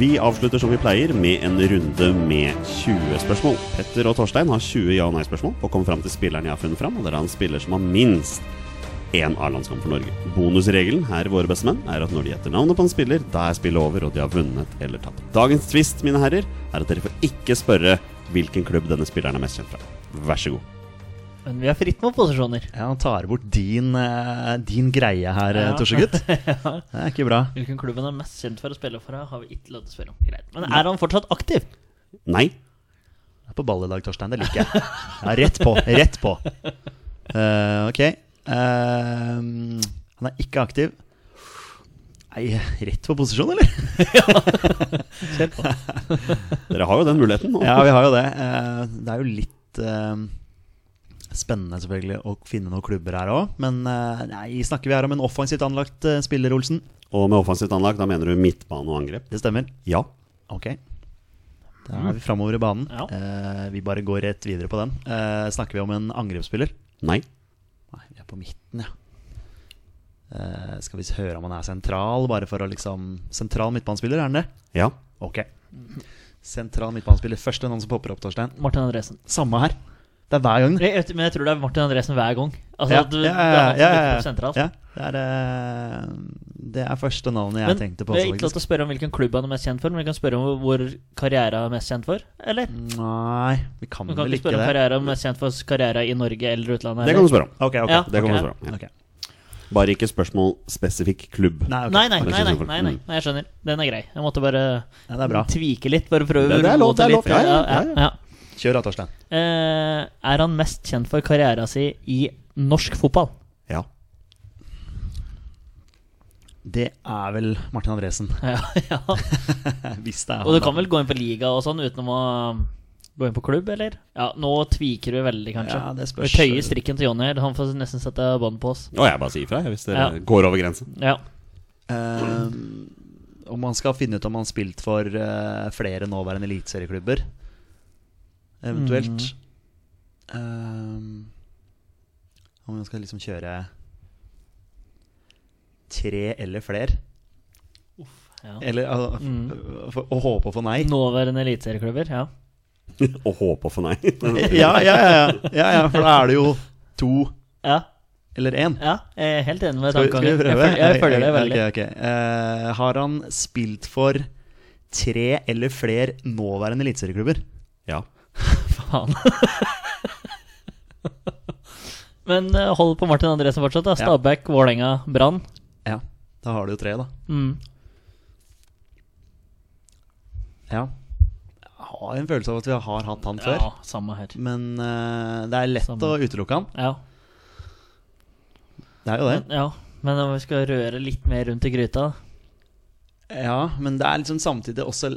Vi avslutter som vi pleier med en runde med 20 spørsmål. Petter og Torstein har 20 ja- og nei-spørsmål på å komme fram til spilleren jeg har funnet fram. Og det er en spiller som har minst én A-landskamp for Norge. Bonusregelen her i Våre bestemenn er at når de gjetter navnet på en spiller, da er spillet over, og de har vunnet eller tapt. Dagens twist, mine herrer, er at dere får ikke spørre hvilken klubb denne spilleren er mest kjent fra. Vær så god. Men vi har fritt med posisjoner. Ja, Han tar bort din, eh, din greie her, ja. Ja. Torsegutt. Det er ikke bra. Hvilken klubb han er mest kjent for å spille for, har vi ikke lov til å spørre om. Greit. Men er han fortsatt aktiv? Nei. Jeg er på ball i dag, Torstein. Det liker jeg. Ja, rett på. Rett på. Uh, ok. Uh, han er ikke aktiv. Nei, rett på posisjon, eller? Dere har jo den muligheten. nå. Ja, vi har jo det. Eh, det er jo litt eh, spennende selvfølgelig å finne noen klubber her òg. Men eh, nei, snakker vi her om en offensivt anlagt spiller, Olsen? Og med offensivt anlagt, da mener du midtbane og angrep? Det stemmer? Ja. Ok. Da er vi framover i banen. Ja. Vi bare går rett videre på den. Snakker vi om en angrepsspiller? Nei. Nei, vi er på midten, ja. Eh, skal vi høre om han er sentral, bare for å liksom Sentral midtbanespiller, er han det? Ja. Ok. Sentral midtbanespiller. Første navn som popper opp, Torstein. Martin Andresen. Samme her. Det er hver gang. Jeg, men jeg tror det er Martin Andresen hver gang. Altså, Ja, at du, ja, det er ja, ja, ja. det, er, eh, det er første navnet jeg Men tenkte på vi har ikke lov til å spørre om hvilken klubb han er mest kjent for, men vi kan spørre om hvor karriere er mest kjent for. Eller? Nei, vi kan Vi kan vel ikke ikke spørre om karriera karriere er mest kjent for karriere i Norge eller utlandet. Det kan du spørre om. Ok, ok. Ja, Det kan okay. du spørre om. Ja. Ok. Bare ikke spørsmål spesifikk klubb. Nei, okay. Nei, nei, nei, nei, jeg nei, nei, nei, jeg skjønner. Den er grei. Jeg måtte bare Ja, det er bra. tvike litt. Bare prøve Det- det er lov, det er lov. Ja, ja, ja, ja. Kjør da, Torstein. Uh, er han mest kjent for karrieren sin i norsk fotball? Ja. Det er vel Martin Andresen. Ja, ja. Hvis det er han. Og du kan vel gå inn på liga og sånn uten å gå inn på klubb, eller? Ja, nå tviker du veldig, kanskje. Ja, det Vi tøyer strikken til Jonny. Han får nesten sette bånd på oss. Og jeg bare sier ifra hvis dere Ja. går over grensen. Ja. Um, om man skal finne ut om han har spilt for uh, flere nåværende eliteserieklubber, eventuelt Eh, Om man skal liksom kjøre tre eller flere. ja. Eller altså, Mm. for, å håpe å få nei. Nåværende eliteserieklubber, ja. Og håpe å få nei. Ja, ja, ja, ja, ja, for da er det jo to Ja, eller én. ja jeg er helt enig med Skal, vi- skal vi prøve? Jeg, jeg følger det veldig. Okay, okay. Uh, har han spilt for tre eller flere nåværende eliteserieklubber? Ja. Faen. Men eh, hold på Martin Andresen fortsatt. da Ja. Stabæk, Vålerenga, Brann. Ja. Da har du jo tre, da. Mm. Ja. Har en følelse av at vi har hatt han før. Ja, samme her. Men uh, det er lett Samme. å utelukke han. Ja. Det er jo det. Men, ja. Men om vi skal røre litt mer rundt i gryta Ja, Men det er liksom samtidig også,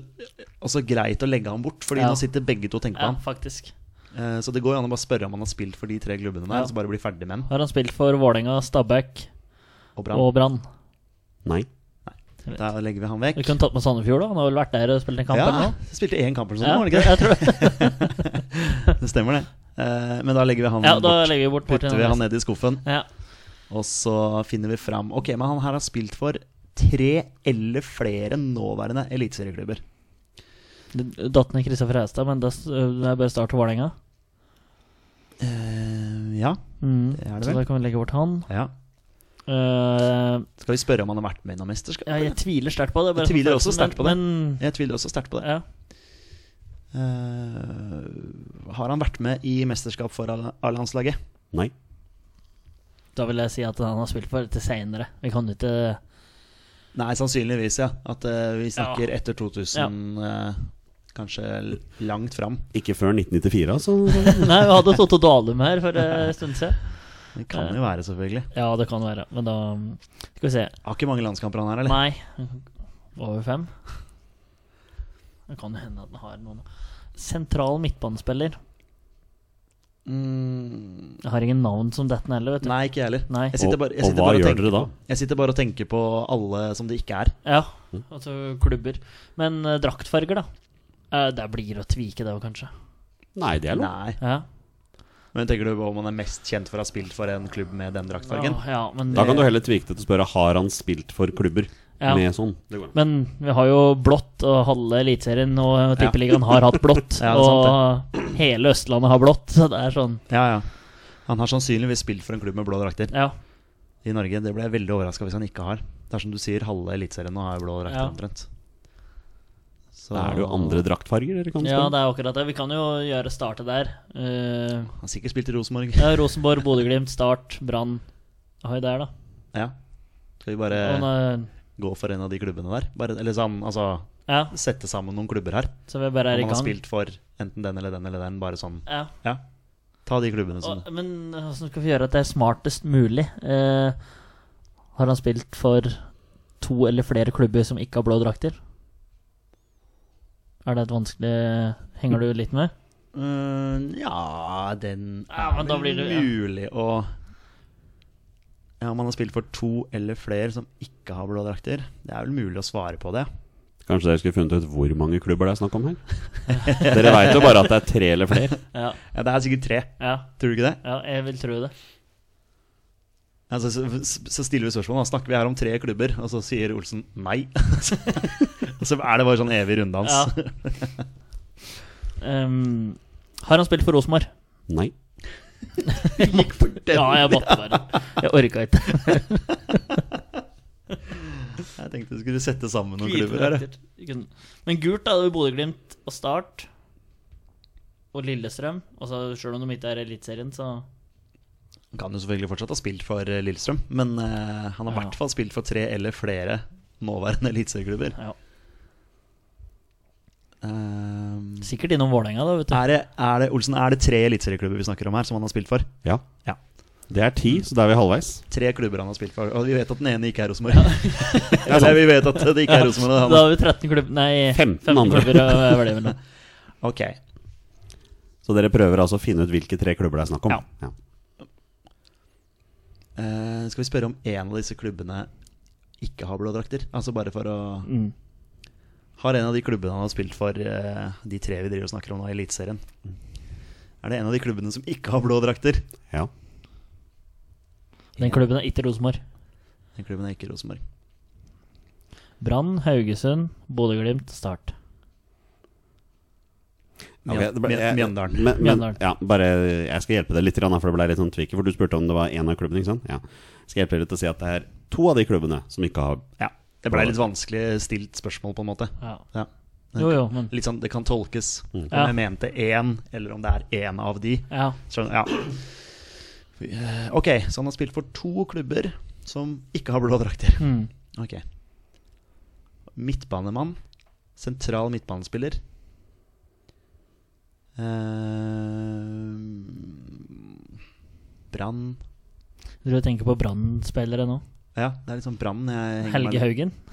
også greit å legge han bort, Fordi Ja. nå sitter begge to og tenker på Ja, han. faktisk. Eh, så det går jo an å bare spørre om han har spilt for de tre klubbene der, Ja. og så bare bli ferdig med han. Har han spilt for Vålerenga, Stabæk og Brann? Nei. Da legger vi han vekk. Vi kunne tatt med Sandefjord, da. Han har vel vært der og spilt en kamp? eller Ja, noe? spilte én kamp eller sånn, Ja, var det ikke det? det. Det stemmer, det. Uh, men da legger vi han Ja, da bort. vi bort Putter vi han ned i skuffen, Ja. og så finner vi fram Ok, men han her har spilt for tre eller flere nåværende eliteserieklubber. Datt ned Kristoffer Haugstad, men det er bare start til Vålerenga. Ja, Mm. det er det Så da kan vi legge bort han. Ja. Eh, Skal vi spørre om han har vært med i noe mesterskap? ja, jeg tviler sterkt på det. Jeg tviler sånn sterkt på det. Men Jeg tviler også sterkt på det. ja. Uh, har han vært med i mesterskap for A-landslaget? Nei. Da vil jeg si at han har spilt for til seinere. Vi kan ikke Nei, sannsynligvis, ja. At uh, vi snakker etter 2000, eh, kanskje langt fram. Ikke før 1994, altså. Nei, vi hadde Totto Dalum her for en stund siden. Det kan jo være, selvfølgelig. Ja, det kan være. Men da Skal vi se. Har ikke mange landskamper han her, eller? Nei. Over fem? Det kan jo hende at han har noen Sentral midtbanespiller. Mm, Jeg har ingen navn som detten heller, vet du. nei, ikke heller. Nei. Jeg heller. Og- og hva bare gjør dere da? På, jeg sitter bare og tenker på alle som det ikke er. Ja, altså klubber. Men uh, draktfarger, da? Uh, det blir å tvike, det òg, kanskje. Nei, det er lov. Nei. Ja. Men tenker du på om han er mest kjent for å ha spilt for en klubb med den draktfargen? Ja, ja, men, Da kan du heller tvike det til å spørre Har han spilt for klubber Ja. med sånn. Det men vi har jo blått, og halve Eliteserien og Tippeligaen har hatt blått. Ja, det og hele Østlandet har blått, så det er sånn Ja, ja. Han har sannsynligvis spilt for en klubb med blå drakter Ja. i Norge. Det ble jeg veldig overraska hvis han ikke har. Det er som du sier, halve Eliteserien nå har blå drakter Ja. omtrent. Så Da er det jo andre draktfarger dere kan ja, det er akkurat det. Vi kan jo gjøre startet der. Uh, Han har sikkert spilt i Rosenborg. ja, Rosenborg, Bodø-Glimt, Start, Brann. Høy der, da. Ja. Skal vi bare Og uh, gå for en av de klubbene der? Bare, eller sånn, altså ja, sette sammen noen klubber her. så vi bare er i i Man har spilt for enten den eller den eller den. Bare sånn. Ja. Ja. Ta de klubbene som men hvordan skal vi gjøre at det er smartest mulig? Eh, har han spilt for to eller flere klubber som ikke har blå drakter? Er det et vanskelig Henger du litt med? Uh, Ja, den er ja, vel blir ja. mulig å Ja, Om man har spilt for to eller flere som ikke har blå drakter. Det er vel mulig å svare på det. Kanskje dere skulle funnet ut hvor mange klubber det er snakk om her? dere veit jo bare at det er tre eller flere. Ja, Ja, Det er sikkert tre. ja, Tror du ikke det? ja jeg vil tro det. Altså, så, så stiller vi spørsmål. Da snakker vi her om tre klubber, og så sier Olsen nei. og så er det bare sånn evig runddans. Ja. um, har han spilt for Rosenborg? Nei. Gikk for den. Ja, jeg måtte bare. Jeg orka ikke. Jeg tenkte du skulle sette sammen noen klubber her. Men gult, da. Bodø-Glimt og Start. Og Lillestrøm. Og så Sjøl om de ikke er i Eliteserien, så Han kan jo selvfølgelig fortsatt ha spilt for eh, Lillestrøm, men eh, han har i Ja. hvert fall spilt for tre eller flere nåværende eliteserieklubber. ja. Um, Sikkert innom Vålerenga, da, vet du. er, det, er det Olsen, er det tre eliteserieklubber vi snakker om her, som han har spilt for? Ja. Ja. Det er ti, så da er vi halvveis. Tre klubber han har spilt for, og vi vet at den ene ikke er Rosenborg. Eller vi vet at det ikke er Rosenborg. Da har vi 13 klubber Nei, 15 andre. klubber. og. Ok. Så dere prøver altså å finne ut hvilke tre klubber det er snakk om? Ja. Eh, skal vi spørre om en av disse klubbene ikke har blå drakter? Altså bare for å Mm. Har en av de klubbene han har spilt for, uh, de tre vi driver og snakker om nå i Eliteserien Er det en av de klubbene som ikke har blå drakter? Ja. Den klubben er ikke Rosenborg. Den klubben er ikke Rosenborg. Brann, Haugesund, Bodø-Glimt, Start. Ble- jeg- Mjøndalen. Men, men, ja, bare, jeg skal hjelpe deg litt, for det ble litt sånn tvikker. For du spurte om det var én av klubbene. ikke sant? Ja. Jeg skal hjelpe deg til å si at det er to av de klubbene som ikke har Ja. Det ble litt vanskelig stilt spørsmål, på en måte. Ja. Ja. Jo, jo, men Litt sånn, Det kan tolkes om Ja. jeg mente én, eller om det er én av de. Ja. Skjønner, ja. Ok, så han har spilt for to klubber som ikke har blå drakter. Mm. Ok Midtbanemann. Sentral midtbanespiller. Eh, Brann Du tenker på Brann-spillere nå? Ja, det er litt sånn Brann. jeg Helge Haugen?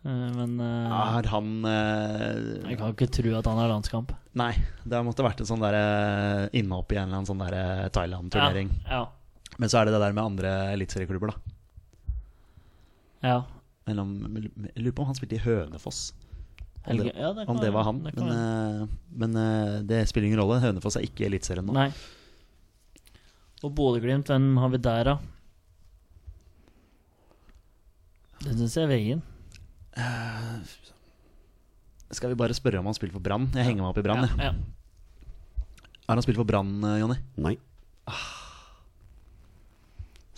Eh, Men uh, Har han uh, jeg kan ikke tro at han har landskamp. Nei, det måtte vært en sånn der, innhopp i en eller annen sånn der eh, Thailand-turnering. Ja. Men så er det det der med andre eliteserieklubber, da. ja. Mellom, jeg lurer på om han spilte i Hønefoss. Om det, ja, det kan om det var han. Det men eh, men eh, det spiller ingen rolle. Hønefoss er ikke i Eliteserien nå. Nei. Og Bodø-Glimt, hvem har vi der, da? Det syns jeg er veien. Skal vi bare spørre om han spiller for Brann? Jeg henger meg opp i Brann. Ja, ja. Har han spilt for Brann, Jonny? Nei.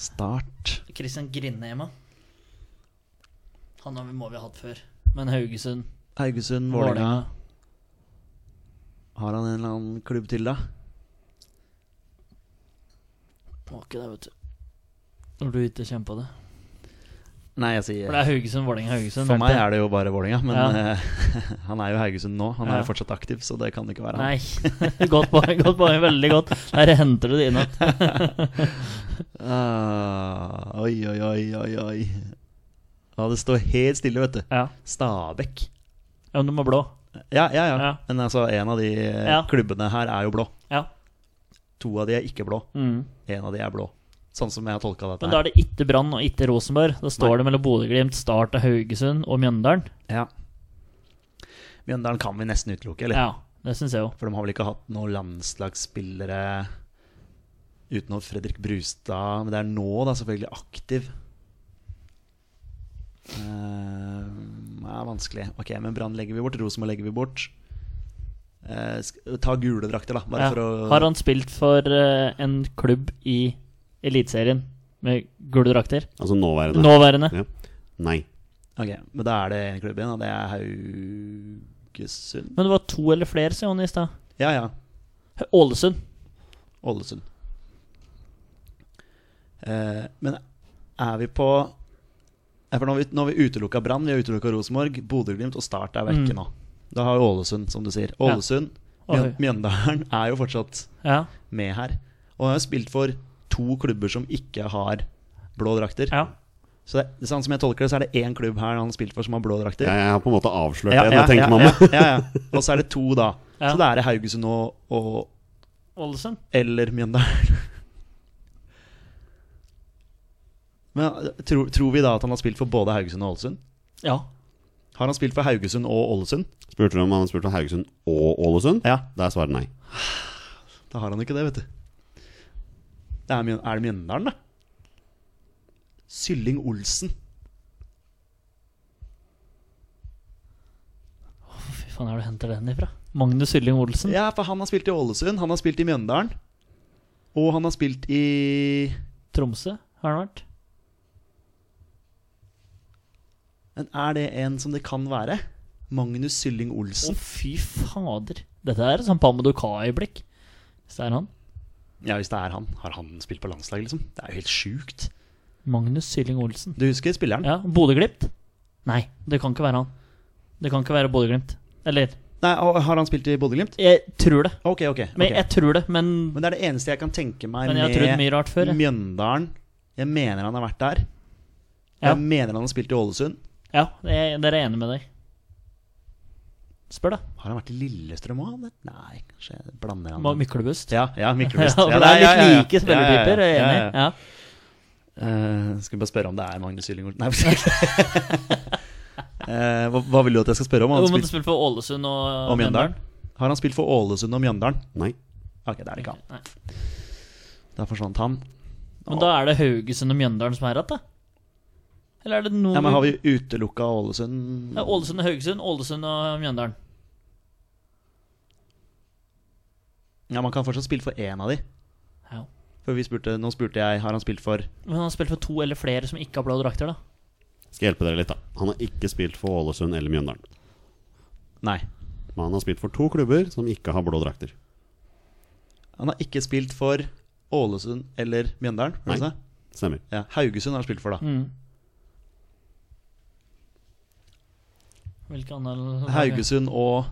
Start. Christian hjemme Han har vi, må vi ha hatt før. Men Haugesund, Haugesund, Vålerenga. Har han en eller annen klubb til, da? Var ikke det, vet du. Når du ikke kjenner på det. Nei, jeg sier For det er Haugesund, Vålerenga, Haugesund. For meg det er det jo bare Vålerenga, men Ja. eh, han er jo Haugesund nå. Han er jo fortsatt aktiv, så det kan det ikke være han. Nei. godt poeng, godt poeng. Veldig godt. Der henter du det inn igjen. Ah, oi, oi, oi, oi, oi. Ja, det står helt stille, vet du. Ja. Stabæk. Ja, men de er blå. Ja, ja, ja. Ja. Men altså, en av de eh, Ja. klubbene her er jo blå. Ja. To av de er ikke blå. Mm. En av de er blå. Sånn som jeg har tolka dette Men da er det ikke Brann og ikke Rosenborg. Da står Nei. det mellom Bodø-Glimt, Start og Haugesund og Mjøndalen. Ja. Mjøndalen kan vi nesten utelukke, eller? Ja, det syns jeg jo. For de har vel ikke hatt noen landslagsspillere utenom Fredrik Brustad. Men det er nå, da, selvfølgelig aktiv. Eh, det er vanskelig. Ok, men Brann legger vi bort. Rosenborg legger vi bort. Eh, ta gule drakter, da. Bare Ja. for å Har han spilt for eh, en klubb i Eliteserien med gule drakter? Altså nåværende. Nåværende. Ja. Nei. Ok, Men da er det en klubb igjen, og det er Haugesund. Men det var to eller flere, sa Jonny i stad. Ja, ja. Ålesund. Ålesund. Eh, men er vi på eh, For nå har vi, nå har vi utelukka Brann, vi har utelukka Rosenborg, Bodø-Glimt og Start er vekke Mm. nå. Da har vi Ålesund, som du sier. Ålesund, ja. Mjøndalen er jo fortsatt Ja. med her. Og har jo spilt for to klubber som ikke har blå drakter. ja. Så det, sånn som jeg tolker det, så er det én klubb her han har spilt for som har blå drakter. Jeg, jeg har på en måte avslørt Ja, det. ja, tenker ja, man ja, ja, ja. Og så er det to, da. Ja. Så da er det Haugesund og, og Ålesund. eller Mjøndalen. Men tror, tror vi da at han har spilt for både Haugesund og Ålesund? Ja. Har han spilt for Haugesund og Ålesund? Spurte du om han har spilt for Haugesund og Ålesund? Ja, Da er svaret nei. da har han ikke det, vet du. Det er, er det Mjøndalen, da? Sylling Olsen. Fy faen, er det du henter den ifra? Magnus Sylling Olsen? Ja, for han har spilt i Ålesund, han har spilt i Mjøndalen. Og han har spilt i Tromsø har han vært. Men er det en som det kan være? Magnus Sylling Olsen. Å, fy fader. Dette er sånn Pamadouka-øyeblikk. Hvis det er han. Ja, hvis det er han. Har han spilt på landslaget, liksom? Det er jo helt sjukt. Magnus Sylling Olsen. Du husker spilleren? Ja, Bodø-Glimt? Nei, det kan ikke være han. Det kan ikke være Bodø-Glimt. Eller Nei, Har han spilt i Bodø-Glimt? Jeg tror det. Ok, ok. Men. Jeg tror det, men, Men det er det eneste jeg kan tenke meg rart før. Jeg. Mjøndalen. Jeg mener han har vært der. Ja. Jeg mener han har spilt i Ålesund. Ja, jeg, der er enig med deg. Spør, da. Har han vært i Lillestrøm òg? Nei, kanskje jeg blander han Myklebust. Ja, ja, Ja, Myklebust. for det er litt ja, ja, ja. like spillertyper. Jeg er enig. ja, ja. Ja. Eh, skal vi bare spørre om det er Magnus Sylling Olsen? Nei, uh, hva, hva vil du at jeg skal spørre om? Han men du spilt, for Ålesund og, og Mjøndalen? Har han spilt for Ålesund og Mjøndalen? Nei. Ok, det er det ikke han. Nei. Da forsvant han. Men da er det Haugesund og Mjøndalen som er igjen, da? Eller er det noe Ja, men Har vi utelukka Ålesund? Ja, Ålesund og Haugesund, Ålesund og Mjøndalen. Ja, Man kan fortsatt spille for én av de. Ja. For vi spurte, Nå spurte jeg har han spilt for Men han har spilt for to eller flere som ikke har blå drakter, da. Skal hjelpe dere litt, da. Han har ikke spilt for Ålesund eller Mjøndalen. Nei. Men han har spilt for to klubber som ikke har blå drakter. Han har ikke spilt for Ålesund eller Mjøndalen. Nei. Stemmer. Ja, Haugesund har han spilt for, da. Mm. Hvilke andre Haugesund og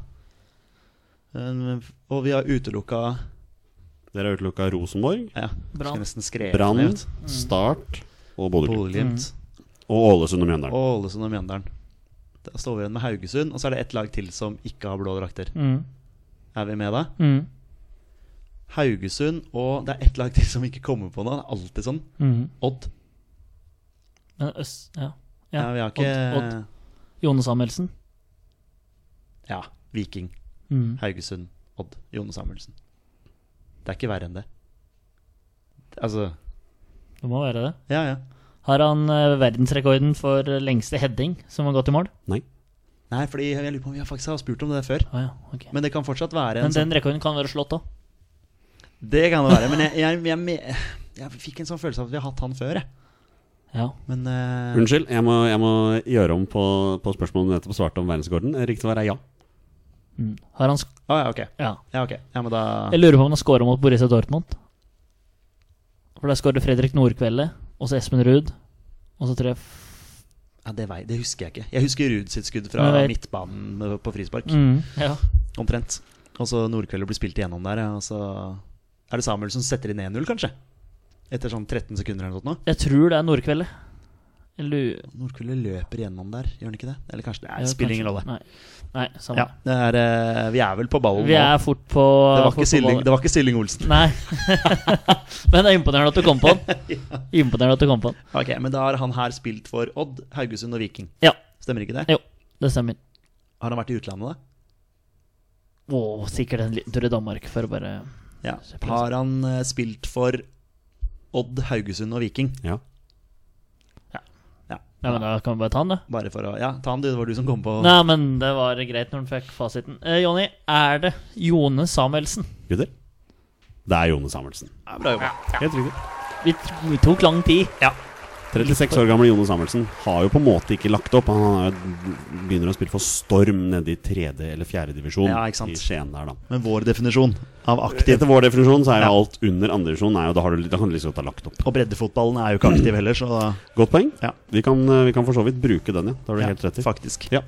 eh, Og vi har utelukka Dere har utelukka Rosenborg, ja, Brann. Du. Start og Bodø-Glimt. Bodø-Glimt. Og Ålesund og Mjøndalen. Og Ålesund og Mjøndalen. Da står vi igjen med Haugesund, og så er det ett lag til som ikke har blå drakter. Mm. Er vi med da? Mm. Haugesund, og det er ett lag til som ikke kommer på noe. Det er alltid sånn. Mm. Odd. Men Øst, ja. Ja, vi har ikke Odd, Odd. Jone Samuelsen. Ja, Viking. Mm. Haugesund, Odd, Jone Samuelsen. Det er ikke verre enn det. Altså Det må være det. Ja, ja. Har han eh, verdensrekorden for lengste heading som har gått i mål? Nei. Nei, fordi jeg lurer på om vi har faktisk har spurt om det før. Ah, ja, okay. Men det kan fortsatt være en Men den rekorden kan være slått òg. Det kan det være. Men jeg, jeg, jeg, jeg, jeg fikk en sånn følelse av at vi har hatt han før, jeg. Ja. Men uh... Unnskyld, jeg må, jeg må gjøre om på, på spørsmålet du nettopp svarte om verdensrekorden. Riktig svar er ja. Mm. Har han sk Å ja, ok. ja. Ja, okay. Ja, men da Jeg lurer på om han scora mot Borussia Dortmund. For der skåret Fredrik Nordkvelde, og så Espen Ruud. Og så tror jeg f- ja, det, vei, det husker jeg ikke. Jeg husker Ruud sitt skudd fra midtbanen på frispark. mm, Ja. Omtrent. Og så Nordkveldet blir spilt igjennom der, og så er det Samuel som setter inn 1-0, kanskje? Etter sånn 13 sekunder eller noe sånt. Jeg tror det er Nordkvelde. Eller løper gjennom der, gjør han ikke det? Eller kanskje det ja, er, spiller ingen rolle. Nei, Nei samme. Ja, det er, eh, vi er vel på ballen Vi nå. er fort på Det var fort ikke på Silling, det var ikke Silling Olsen. Nei. Men det er imponerende at du kom på den. Imponerende at du kom på den. Ok, Men da har han her spilt for Odd, Haugesund og Viking. Ja. Stemmer ikke det? Jo, det stemmer. Har han vært i utlandet, da? Å, sikkert en liten tur i Danmark for å bare Ja. Har han eh, spilt for Odd, Haugesund og Viking? ja. Ja. Ja, men da kan vi bare ta den, da. Bare for å Ja, ta han, du. Det var du som kom på Nei, men det var greit når han fikk fasiten. Eh, Jonny, er det Jone Samuelsen? Gutter? Det er Jone Samuelsen. Ja, bra jobba. Helt riktig. Vi, vi tok lang tid. 36 år gamle Jone Samuelsen har jo på en måte ikke lagt opp. Han begynner å spille for Storm nede i tredje eller fjerde divisjon Ja, ikke sant. i Skien der, da. Men vår definisjon av aktiv Etter vår definisjon så er jo Ja. alt under andredivisjon. Da, har du- da kan du liksom godt ha lagt opp. Og breddefotballen er jo ikke aktiv heller, så Godt poeng. Ja. Vi, kan, eh, vi kan for så vidt bruke den, ja. Det har du ja, helt rett i. faktisk. Ja.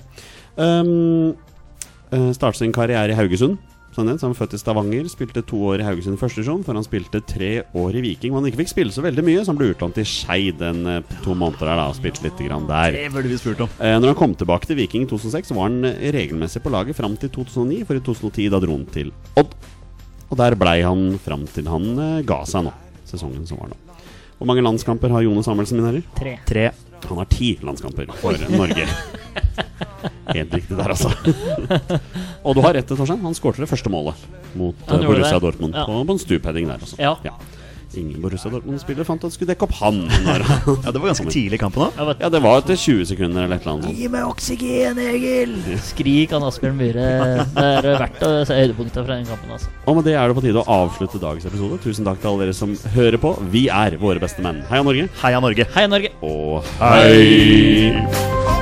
Um, Starte sin karriere i Haugesund. Sånn så han er født i Stavanger, spilte to år i Haugesund første divisjon, før han spilte tre år i Viking. Men han ikke fikk spille så veldig mye, så han ble utlånt til Skeid en uh, to måneder der da, og spilte litt grann der. Det burde vi spurt om. Eh, Når han kom tilbake til Viking i 2006, så var han eh, regelmessig på laget fram til 2009. For i 2010 da dro han til Odd. Og der blei han fram til han eh, ga seg nå, sesongen som var nå. Hvor mange landskamper har Jone Samuelsen, min herrer? Tre. Tre. Han har ti landskamper for Norge. Helt riktig der, altså. og du har rett, Torstein. Han skårte det første målet mot uh, Borussia det. Dortmund Ja. på, på en stupheading der. Altså. Ja. Ingen Borussia Dortmund-spiller fant at han skulle dekke opp han. Ja, det var ganske tidlig i kampen òg. Ja, det var etter 20 sekunder eller et eller annet. Gi meg oksygen, Egil! Skrik han Asbjørn Myhre. Det er verdt å se høydepunktet fra den kampen. Altså. Og med det er det på tide å avslutte dagens episode. Tusen takk til alle dere som hører på. Vi er våre beste menn. Heia Norge. Heia Norge. Hei, Norge! Og hei!